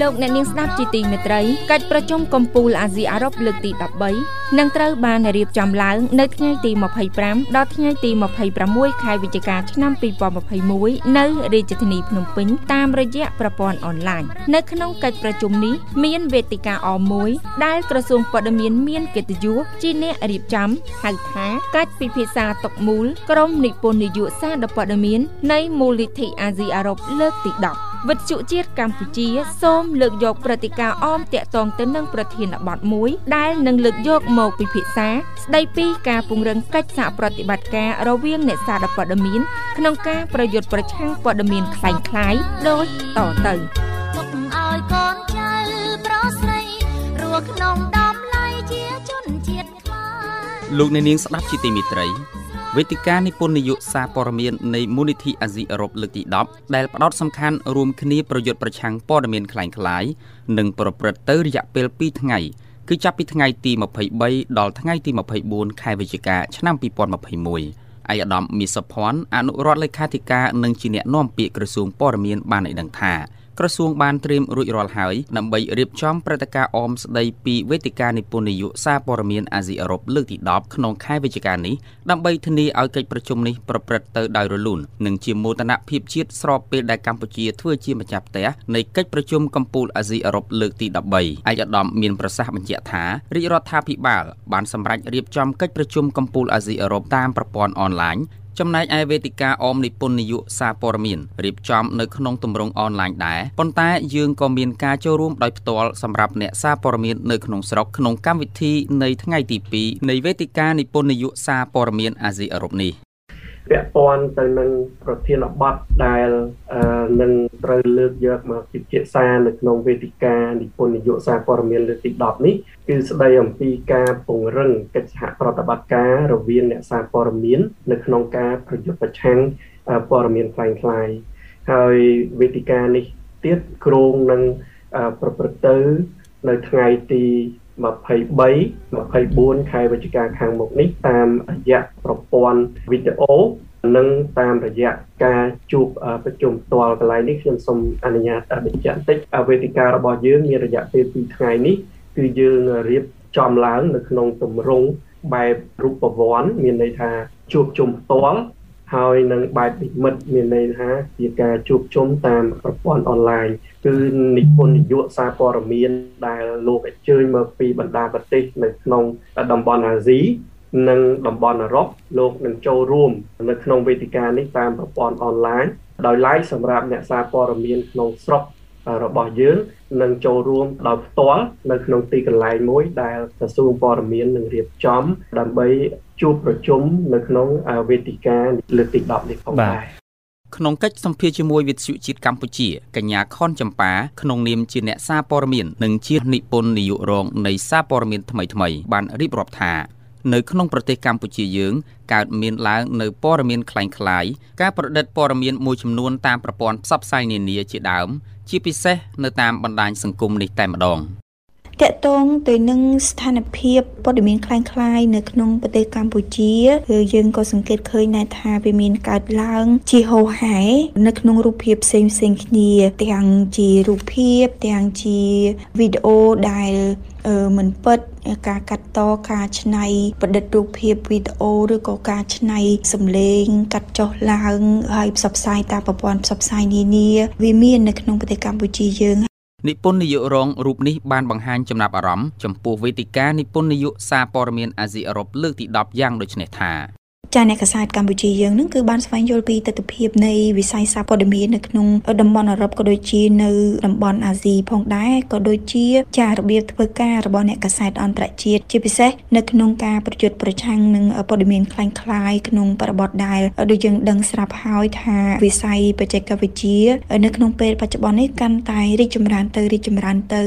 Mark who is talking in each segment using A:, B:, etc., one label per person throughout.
A: លោកអ្នកនាងស្ដាប់ជាទីមេត្រីកិច្ចប្រជុំកំពូលអាស៊ីអារ៉ុបលើកទី13នឹងត្រូវបានរៀបចំឡើងនៅថ្ងៃទី25ដល់ថ្ងៃទី26ខែវិច្ឆិកាឆ្នាំ2021នៅរាជធានីភ្នំពេញតាមរយៈប្រព័ន្ធអនឡាញនៅក្នុងកិច្ចប្រជុំនេះមានវេទិកាអមួយដែលក្រសួងព័ត៌មានមានកិត្តិយសជាអ្នករៀបចំហៅថាកិច្ចពិភាក្សាតុកមូលក្រមនិពន្ធនយោបាយសារព័ត៌មាននៃមូលនិធិអាស៊ីអារ៉ុបលើកទី10 វិទ្យុជាតិកម្ពុជា សូមលើកយកព្រឹត្តិការណ៍អមតាក់ទងទៅនឹងប្រធានបទមួយ ដែលនឹងលើកយកមកពិភាក្សា ស្ដីពីការពង្រឹងកិច្ចសហប្រតិបត្តិការរវាងអ្នកសារព័ត៌មានក្នុងការប្រយុទ្ធប្រឆាំងព័ត៌មានខ្លែងខ្លាយដូចតទៅទុកឲ្យកូនចៅប្រុសស្រីរស់ក្នុងដំឡៃជាជនជាតិខ្មែរ
B: លោកអ្នកនាងស្ដាប់ជាទីមេត្រី វេទិកានិពន្ធនយោបាយសារព័ត៌មាននៃមូលនិធិអាស៊ីអឺរ៉ុបលើកទី10ដែលផ្ដោតសំខាន់រួមគ្នាប្រយុទ្ធប្រឆាំងព័ត៌មានคล้ายៗនិងប្រព្រឹត្តទៅរយៈពេល2ថ្ងៃគឺចាប់ពីថ្ងៃទី23ដល់ថ្ងៃទី24ខែវិច្ឆិកាឆ្នាំ2021ឯកឧត្តមមីសុភ័ណ្ឌអនុរដ្ឋលេខាធិការនិងជាអ្នកនាំពាក្យក្រសួងព័ត៌មានបានឲ្យដឹងថា ក្រសួងបានត្រៀមរួចរាល់ហើយដើម្បីរៀបចំព្រឹត្តិការណ៍អមស្ដីពីវេទិកានិពន្ធនយោបាយសារព័ត៌មានអាស៊ីអឺរ៉ុបលើកទី10ក្នុងខែវិច្ឆិកានេះដើម្បីធានាឲ្យកិច្ចប្រជុំនេះប្រព្រឹត្តទៅដោយរលូននិងជាមោទនភាពជាតិស្របពេលដែលកម្ពុជាធ្វើជាម្ចាស់ផ្ទះនៃកិច្ចប្រជុំកម្ពុជាអាស៊ីអឺរ៉ុបលើកទី13ឯកឧត្តមមានប្រសាសន៍បញ្ជាក់ថារាជរដ្ឋាភិបាលបានសម្រេចរៀបចំកិច្ចប្រជុំកម្ពុជាអាស៊ីអឺរ៉ុបតាមប្រព័ន្ធអនឡាញ ចំណែកឯវេទិកាអមនិពន្ធនយោសារព័ត៌មានរៀបចំនៅក្នុងទម្រង់អនឡាញដែរប៉ុន្តែយើងក៏មានការចូលរួមដោយផ្ទាល់សម្រាប់អ្នកសារព័ត៌មាននៅក្នុងស្រុកក្នុងកម្មវិធីនៃថ្ងៃទី2នៃវេទិកានិពន្ធនយោសារព័ត៌មានអាស៊ីអឺរ៉ុបនេះ
C: ពាក់ព័ន្ធទៅនឹងប្រធានបទដែលនឹងត្រូវលើកយកមកពិភាក្សានៅក្នុងវេទិកានិពន្ធនយោបាយសារព័ត៌មានលើកទី10នេះគឺស្ដីអំពីការពង្រឹងកិច្ចសហប្រតិបត្តិការរវាងអ្នកសារព័ត៌មាននៅក្នុងការប្រយុទ្ធប្រឆាំងព័ត៌មានคล้ายៗហើយវេទិកានេះទៀតគ្រោងនឹងប្រព្រឹត្តទៅនៅថ្ងៃទី 23 24ខែវិច្ឆិកាខាងមុខនេះតាមរយៈប្រព័ន្ធវីដេអូនិងតាមរយៈការជួបប្រជុំផ្ទាល់កន្លែងនេះខ្ញុំសូមអនុញ្ញាតបញ្ជាក់បន្តិចវេទិការបស់យើងមានរយៈពេល2ថ្ងៃនេះគឺយើងរៀបចំឡើងនៅក្នុងទម្រង់បែបរូបវ័ន្តមានន័យថាជួបជុំផ្ទាល់ ហើយនឹងបែបនិមិត្តមានន័យថាជាការជួបជុំតាមប្រព័ន្ធអនឡាញគឺនិពន្ធនយោបាយសារព័ត៌មានដែលលោកអញ្ជើញមកពីបណ្ដាប្រទេសនៅក្នុងតំបន់អាស៊ីនិងតំបន់អឺរ៉ុបលោកនឹងចូលរួមនៅក្នុងវេទិកានេះតាមប្រព័ន្ធអនឡាញដោយឡែកសម្រាប់អ្នកសារព័ត៌មានក្នុងស្រុករបស់យើងនឹងចូលរួមដោយផ្ទាល់នៅក្នុងទីកន្លែងមួយដែលក្រសួងព័ត៌មាននឹងរៀបចំដើម្បី ជួបប្រជុំនៅក្នុងវេទិកាលើកទី10នេះផងដែរ
B: ក្នុងកិច្ចសម្ភាសជាមួយវិទ្យុជាតិកម្ពុជាកញ្ញាខនចម្ប៉ាក្នុងនាមជាអ្នកសារព័ត៌មាននិងជានិពន្ធនាយករងនៃសារព័ត៌មានថ្មីៗបានរៀបរាប់ថានៅក្នុងប្រទេសកម្ពុជាយើងកើតមានឡើងនៅព័ត៌មានคล้ายៗការប្រឌិតព័ត៌មានមួយចំនួនតាមប្រព័ន្ធផ្សព្វផ្សាយនានាជាដើមជាពិសេសនៅតាមបណ្ដាញសង្គមនេះតែម្ដង
D: តកតងទៅនឹងស្ថានភាពព័ត៌មានคล้ายៗនៅក្នុងប្រទេសកម្ពុជាគឺយើងក៏សង្កេតឃើញដែរថាវាមានកើតឡើងជាហូរហែនៅក្នុងរូបភាពផ្សេងផ្សេងគ្នាទាំងជារូបភាពទាំងជាវីដេអូដែលមិនពិតការកាត់តការច្នៃប្រឌិតរូបភាពវីដេអូឬក៏ការច្នៃសំឡេងកាត់ចុះឡើងហើយផ្សព្វផ្សាយតាមប្រព័ន្ធផ្សព្វផ្សាយនានាវាមាននៅក្នុងប្រទេសកម្ពុជាយើង
B: និពន្ធនាយករងរូបនេះបានបង្ហាញចំណាប់អារម្មណ៍ចំពោះវេទិកានិពន្ធនាយកសារព័ត៌មានអាស៊ីអឺរ៉ុបលើកទី10យ៉ាងដូចនេះថា
D: ចាអ្នកកសែតកម្ពុជាយើងនឹងគឺបានស្វែងយល់ពីទស្សនវិជ្ជានៃវិស័យសារព័ត៌មាននៅក្នុងតំបន់អឺរ៉ុបក៏ដូចជានៅតំបន់អាស៊ីផងដែរក៏ដូចជាចារបៀបធ្វើការរបស់អ្នកកសែតអន្តរជាតិជាពិសេសនៅក្នុងការប្រយុទ្ធប្រឆាំងនឹងព័ត៌មានคล้ายៗក្នុងបរិបទដែលដូចយើងដឹងស្រាប់ហើយថាវិស័យបច្ចេកវិទ្យានៅក្នុងពេលបច្ចុប្បន្ននេះកាន់តែរីកចម្រើនទៅរីកចម្រើនទៅ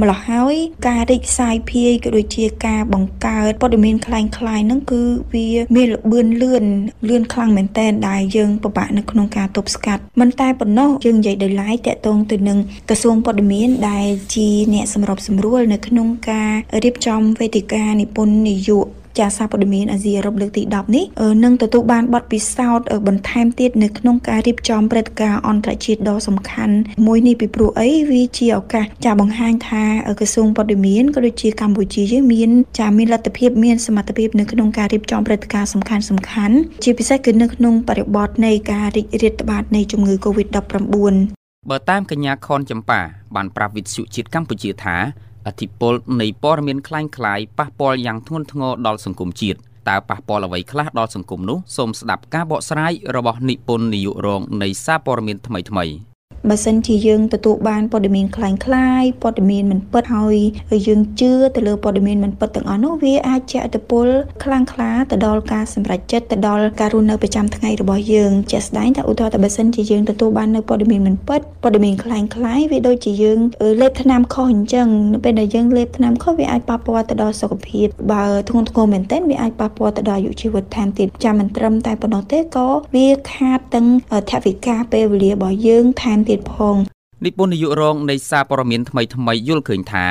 D: ម្ល៉េះហើយការរីកសាយភាយក៏ដូចជាការបង្កើតព័ត៌មានคล้ายៗហ្នឹងគឺវាមានល្បឿន ឿននលឿនលឿនខ្លាំងមែនតែនដែលយើងពិបាកនៅក្នុងការទប់ស្កាត់មិនតែប៉ុណ្ណោះយើងនិយាយដោយឡែកតកតងទៅនឹងក្រសួងព័ត៌មានដែលជាអ្នកសម្របសម្រួលនៅក្នុងការរៀបចំវេទិកានិពន្ធនយោបាយ ចាសារព័ត៌មានអាស៊ីអឺរ៉ុបលើកទី10នេះនឹងទទួលបានបទពិសោធន៍បន្ថែមទៀតនៅក្នុងការរៀបចំព្រឹត្តិការណ៍អន្តរជាតិដ៏សំខាន់មួយនេះពីព្រោះអីវាជាឱកាសចាបង្ហាញថាក្រសួងព័ត៌មានក៏ដូចជាកម្ពុជាយើងមានចាមានលទ្ធភាពមានសមត្ថភាពនៅក្នុងការរៀបចំព្រឹត្តិការណ៍សំខាន់សំខាន់ជាពិសេសគឺនៅក្នុងបរិបទនៃការរីករាលដាលនៃជំងឺ Covid-19
B: បើតាមកញ្ញាខនចម្ប៉ាបានប្រាប់វិទ្យុជាតិកម្ពុជាថា អធិពលនៃព័ត៌មានคล้ายៗប៉ះពាល់យ៉ាងធ្ងន់ធ្ងរដល់សង្គមជាតិតើប៉ះពាល់អ្វីខ្លះដល់សង្គមនោះសូមស្ដាប់ការបកស្រាយរបស់និពន្ធនាយករងនៃសារព័ត៌មានថ្មីៗ
D: បើសិនជាយើងទទួលបានព័ត៌មានคล้ายៗព័ត៌មានមិនពិតហើយយើងជឿទៅលើព័ត៌មានមិនពិតទាំងអស់នោះវាអាចជះឥទ្ធិពលខ្លាំងក្លាទៅដល់ការសម្រេចចិត្តទៅដល់ការរស់នៅប្រចាំថ្ងៃរបស់យើងជាក់ស្ដែងថាឧទាហរណ៍ថាបើសិនជាយើងទទួលបាននៅព័ត៌មានមិនពិតព័ត៌មានคล้ายៗវាដូចជាយើងលេបថ្នាំខុសអញ្ចឹងនៅពេលដែលយើងលេបថ្នាំខុសវាអាចប៉ះពាល់ទៅដល់សុខភាពបើធ្ងន់ធ្ងរមែនទែនវាអាចប៉ះពាល់ទៅដល់អាយុជីវិតថែមទៀតចាំមិនត្រឹមតែប៉ុណ្ណោះទេក៏វាខាតទាំងថវិកាពេលវេលារបស់យើងថែមទៀត តទៀតផង
B: និពន្ធនាយករងនៃសារព័ត៌មានថ្មីថ្មីយល់ឃើញថា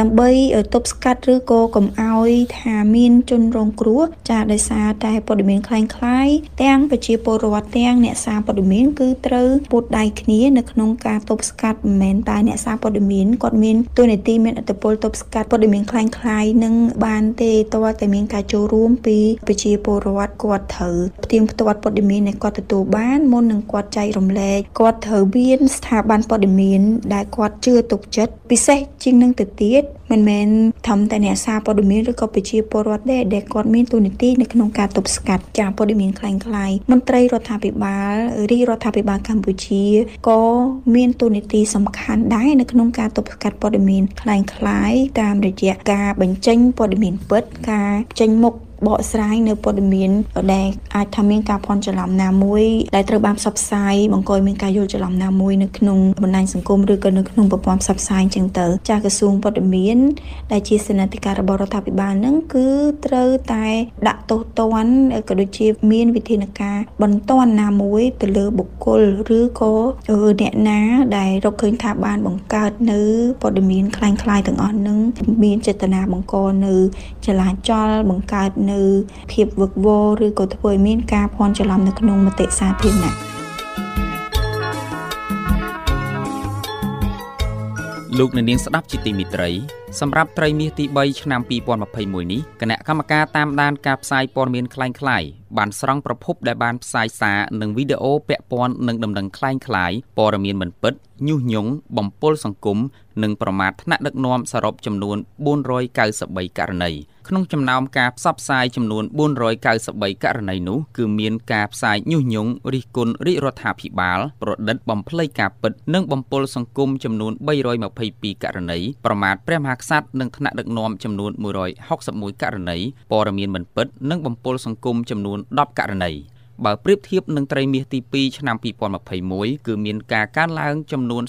D: ដើម្បីទប់ស្កាត់ឬក៏កុំឲ្យថាមានជនរងគ្រោះចាដោយសារតែព័ត៌មានคล้ายៗទាំងប្រជាពលរដ្ឋទាំងអ្នកសារព័ត៌មានគឺត្រូវពុតដៃគ្នានៅក្នុងការទប់ស្កាត់មិនមែនតែអ្នកសារព័ត៌មានគាត់មានតួនាទីមានអត្តពលទប់ស្កាត់ព័ត៌មានคล้ายៗនឹងបានទេតើតែមានការចូលរួមពីប្រជាពលរដ្ឋគាត់ត្រូវផ្ទៀងផ្ទាត់ព័ត៌មានដែលគាត់ទទួលបានមុននឹងគាត់ចែករំលែកគាត់ត្រូវមានស្ថាប័នព័ត៌មានដែលគាត់ជឿទុកចិត្តពិសេសជាងនឹងទៅទៀតទៀត មិនមែនធំតែអ្នកសារព័ត៌មានឬក៏ប្រជាពលរដ្ឋដែរដែលគាត់មានទូនីតិនៅក្នុងការទប់ស្កាត់ចាព័ត៌មានคล้ายៗមន្ត្រីរដ្ឋាភិបាលរាជរដ្ឋាភិបាលកម្ពុជាក៏មានទូនីតិសំខាន់ដែរនៅក្នុងការទប់ស្កាត់ព័ត៌មានคล้ายៗតាមរយៈការបញ្ចេញព័ត៌មានពិតការចេញមុខ បកស្រាយនៅព័ត៌មានដែលអាចថាមានការភ័ន្តច្រឡំណាមួយដែលត្រូវបានផ្សព្វផ្សាយបង្កឲ្យមានការយល់ច្រឡំណាមួយនៅក្នុងបណ្ដាញសង្គមឬក៏នៅក្នុងប្រព័ន្ធផ្សព្វផ្សាយចឹងទៅចាស់ក្រសួងព័ត៌មានដែលជាសេនាធិការរបស់រដ្ឋាភិបាលនឹងគឺត្រូវតែដាក់ទោសទណ្ឌក៏ដូចជាមានវិធានការបន្ទាន់ណាមួយទៅលើបុគ្គលឬក៏អ្នកណាដែលរកឃើញថាបានបង្កើតនៅព័ត៌មានคล้ายៗទាំងអស់នឹងមានចេតនាបង្កនៅចលាចលបង្កើត នៅភាពវឹកវរឬក៏ធ្វើឲ្យមានការភ័ន្តច្រឡំនៅក្នុងមតិសាធារណៈ
B: លោកអ្នកនាងស្ដាប់ជាទីមេត្រីសម្រាប់ត្រីមាសទី3ឆ្នាំ2021នេះគណៈកម្មការតាមដានការផ្សាយព័ត៌មានคล้ายៗ បានស្រង់ប្រភពដែលបានផ្សាយសារនិងវីដេអូពាក់ព័ន្ធនឹងដំណឹងคล้ายៗព័ត៌មានមិនពិតញុះញង់បំពុលសង្គមនិងប្រមាថថ្នាក់ដឹកនាំសរុបចំនួន493ករណីក្នុងចំណោមការផ្សព្វផ្សាយចំនួន493ករណីនោះគឺមានការផ្សាយញុះញង់រិះគន់រាជរដ្ឋាភិបាលប្រឌិតបំភ្លៃការពិតនិងបំពុលសង្គមចំនួន322ករណីប្រមាថព្រះមហាក្សត្រនិងថ្នាក់ដឹកនាំចំនួន161ករណីព័ត៌មានមិនពិតនិងបំពុលសង្គមចំនួន នន10ករណីបើប្រៀបធៀបនឹងត្រីមាសទី2ឆ្នាំ2021គឺមានការកើនឡើងចំនួន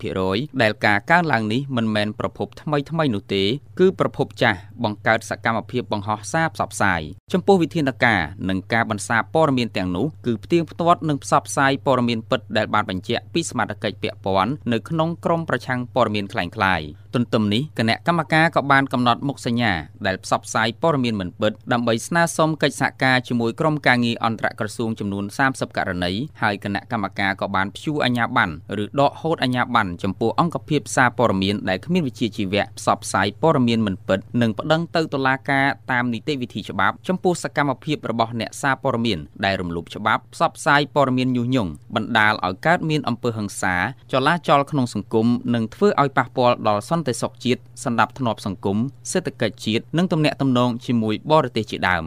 B: 31%ដែលការកើនឡើងនេះមិនមែនប្រភពថ្មីថ្មីនោះទេ គឺប្រភពចាស់បង្កើតសកម្មភាពបង្ហោះសារផ្សព្វផ្សាយចំពោះវិធានការនិងការបន្សាព័ត៌មានទាំងនោះគឺផ្ទៀងផ្ទាត់នឹងផ្សព្វផ្សាយព័ត៌មានពិតដែលបានបញ្ជាក់ពីសមាជិកពាក់ព័ន្ធនៅក្នុងក្រមប្រឆាំងព័ត៌មានក្លែងក្លាយ។ ទន្ទឹមនេះគណៈកម្មការក៏បានកំណត់មុខសញ្ញាដែលផ្សព្វផ្សាយព័ត៌មានមិនពិតដើម្បីស្នើសុំកិច្ចសហការជាមួយក្រុមការងារអន្តរក្រសួងចំនួន30ករណីហើយគណៈកម្មការក៏បានព្យួរអាជ្ញាប័ណ្ណឬដកហូតអាជ្ញាប័ណ្ណចំពោះអង្គភាពសារព័ត៌មានដែលគ្មានវិជ្ជាជីវៈផ្សព្វផ្សាយព័ត៌មានមិនពិតនិងប្តឹងទៅតុលាការតាមនីតិវិធីច្បាប់ចំពោះសកម្មភាពរបស់អ្នកសារព័ត៌មានដែលរំលោភច្បាប់ផ្សព្វផ្សាយព័ត៌មានញុះញង់បណ្ដាលឲ្យកើតមានអំពើហិង្សាចលាចលក្នុងសង្គមនិងធ្វើឲ្យប៉ះពាល់ដល់សន្តិសុខជាតិសន្តិភាពសង្គមសេដ្ឋកិច្ចជាតិនិងទំនាក់ទំនងជាមួយបរទេសជាដើម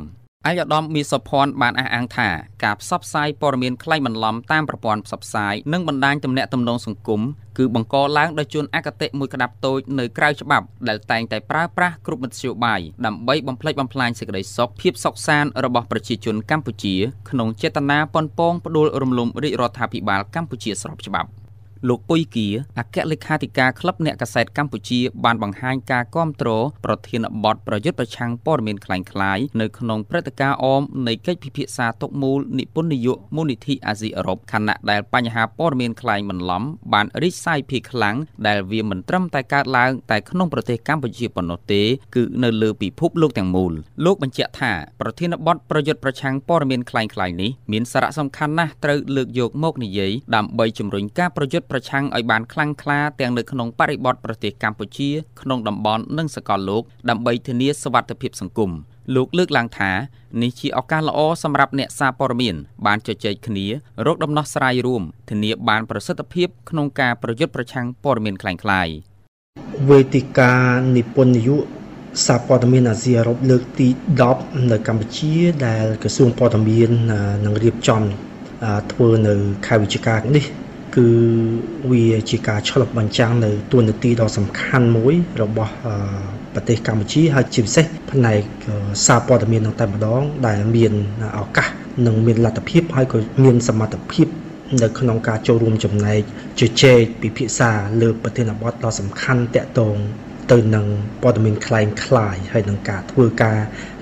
B: អាយដាមមីសុភ័ណ្ឌបានអះអាងថាការផ្សព្វផ្សាយព័ត៌មានក្លែងបន្លំតាមប្រព័ន្ធផ្សព្វផ្សាយនិងបណ្ដាញទំនាក់ទំនងសង្គមគឺបង្កឡើងដោយជនអកតេមួយក្តាប់តូចនៅក្រៅច្បាប់ដែលតែងតែប្រើប្រាស់គ្រប់មធ្យោបាយដើម្បីបំផ្លិចបំផ្លាញសេចក្តីសុខភាពសុខសាន្តរបស់ប្រជាជនកម្ពុជាក្នុងចេតនាប៉ុនប៉ងផ្ដួលរំលំរាជរដ្ឋាភិបាលកម្ពុជាស្របច្បាប់ លោកពុយគៀអគ្គលេខាធិការក្លឹបអ្នកកាសែតកម្ពុជាបានបង្ហាញការគាំទ្រប្រធានបទប្រយុទ្ធប្រឆាំងព័ត៌មានคล้ายៗនៅក្នុងព្រឹត្តិការណ៍អមនៃកិច្ចពិភាក្សាទុកមូលនិពន្ធនយោមូលនិធិអាស៊ីអឺរ៉ុបខណៈដែលបញ្ហាព័ត៌មានคล้ายបន្លំបានរីកសាយភាយខ្លាំងដែលវាមិនត្រឹមតែកើតឡើងតែក្នុងប្រទេសកម្ពុជាប៉ុណ្ណោះទេគឺនៅលើពិភពលោកទាំងមូលលោកបញ្ជាក់ថាប្រធានបទប្រយុទ្ធប្រឆាំងព័ត៌មានคล้ายៗនេះមានសារៈសំខាន់ណាស់ត្រូវលើកយកមកនិយាយដើម្បីជំរុញការប្រយុទ្ធ ប្រឆាំងឲ្យបានខ្លាំងក្លាទាំងនៅក្នុងបរិបទប្រទេសកម្ពុជាក្នុងតំបន់និងសកលលោកដើម្បីធានាសុវត្ថិភាពសង្គមលោកលើកឡើងថានេះជាឱកាសល្អសម្រាប់អ្នកសារព័ត៌មាន បានជជែកគ្នារកដំណោះស្រាយរួមធានាបានប្រសិទ្ធភាពក្នុងការប្រយុទ្ធប្រឆាំងព័ត៌មានคล้ายៗ
E: វេទិកានិពន្ធនយោសារព័ត៌មានអាស៊ីអឺរ៉ុបលើកទី10នៅកម្ពុជាដែលក្រសួងព័ត៌មាននឹងរៀបចំធ្វើនៅខែវិច្ឆិកានេះ គឺវាជាការឆ្លុះបញ្ចាំងនៅទួនាទីដ៏សំខាន់មួយរបស់ប្រទេសកម្ពុជាហើយជាពិសេសផ្នែកសារព័ត៌មាននឹងតែម្ដងដែលមានឱកាសនិងមានលទ្ធភាពហើយក៏មានសមត្ថភាពនៅក្នុងការចូលរួមចំណែកជជែកពិភាក្សាលើប្រធានបទដ៏សំខាន់តាក់ទងទៅនឹងព័ត៌មានคล้ายคล้ายហើយនឹងការធ្វើការ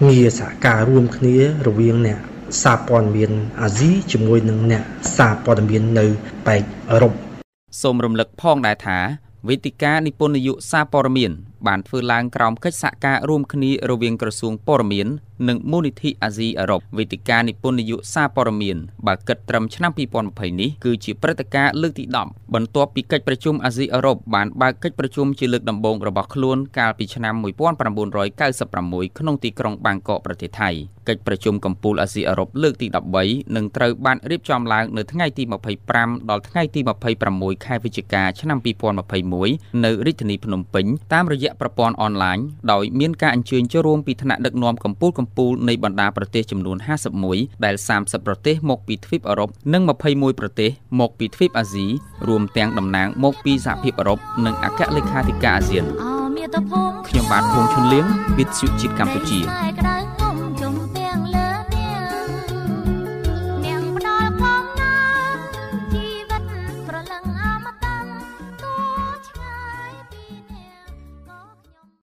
E: ងារសហការរួមគ្នារវាងអ្នក សារព័ត៌មានអាស៊ីជាមួយនឹងអ្នកសារព័ត៌មាននៅប៉ែកអឺរ៉ុប
B: សូមរំលឹកផងដែរថាវេទិកានិពន្ធនយោសារព័ត៌មាន បានធ្វើឡើងក្រោមកិច្ចសហការរួមគ្នារវាងក្រសួងព័ត៌មាន និងមូលនិធិអាស៊ីអឺរ៉ុបវេទិកានិពន្ធនយោសារព័ត៌មានបើគិតត្រឹមឆ្នាំ2020នេះគឺជាព្រឹត្តិការណ៍លើកទី10បន្ទាប់ពីកិច្ចប្រជុំអាស៊ីអឺរ៉ុបបានបើកកិច្ចប្រជុំជាលើកដំបូងរបស់ខ្លួនកាលពីឆ្នាំ1996ក្នុងទីក្រុងបាងកកប្រទេសថៃកិច្ចប្រជុំកំពូលអាស៊ីអឺរ៉ុបលើកទី13នឹងត្រូវបានរៀបចំឡើងនៅថ្ងៃទី25ដល់ថ្ងៃទី26ខែវិច្ឆិកាឆ្នាំ2021នៅរាជធានីភ្នំពេញតាមរយៈប្រព័ន្ធអនឡាញដោយមានការអញ្ជើញចូលរួមពីថ្នាក់ដឹកនាំកំពូលកំពូលនៃបណ្ដាប្រទេសចំនួន51ដែល30ប្រទេសមកពីទ្វីបអឺរ៉ុបនិង21ប្រទេសមកពីទ្វីបអាស៊ីរួមទាំងតំណាងមកពីសហភាពអឺរ៉ុបនិងអគ្គលេខាធិការអាស៊ានខ្ញុំបាទភួងឈុនលៀងវិទ្យុជាតិកម្ពុជា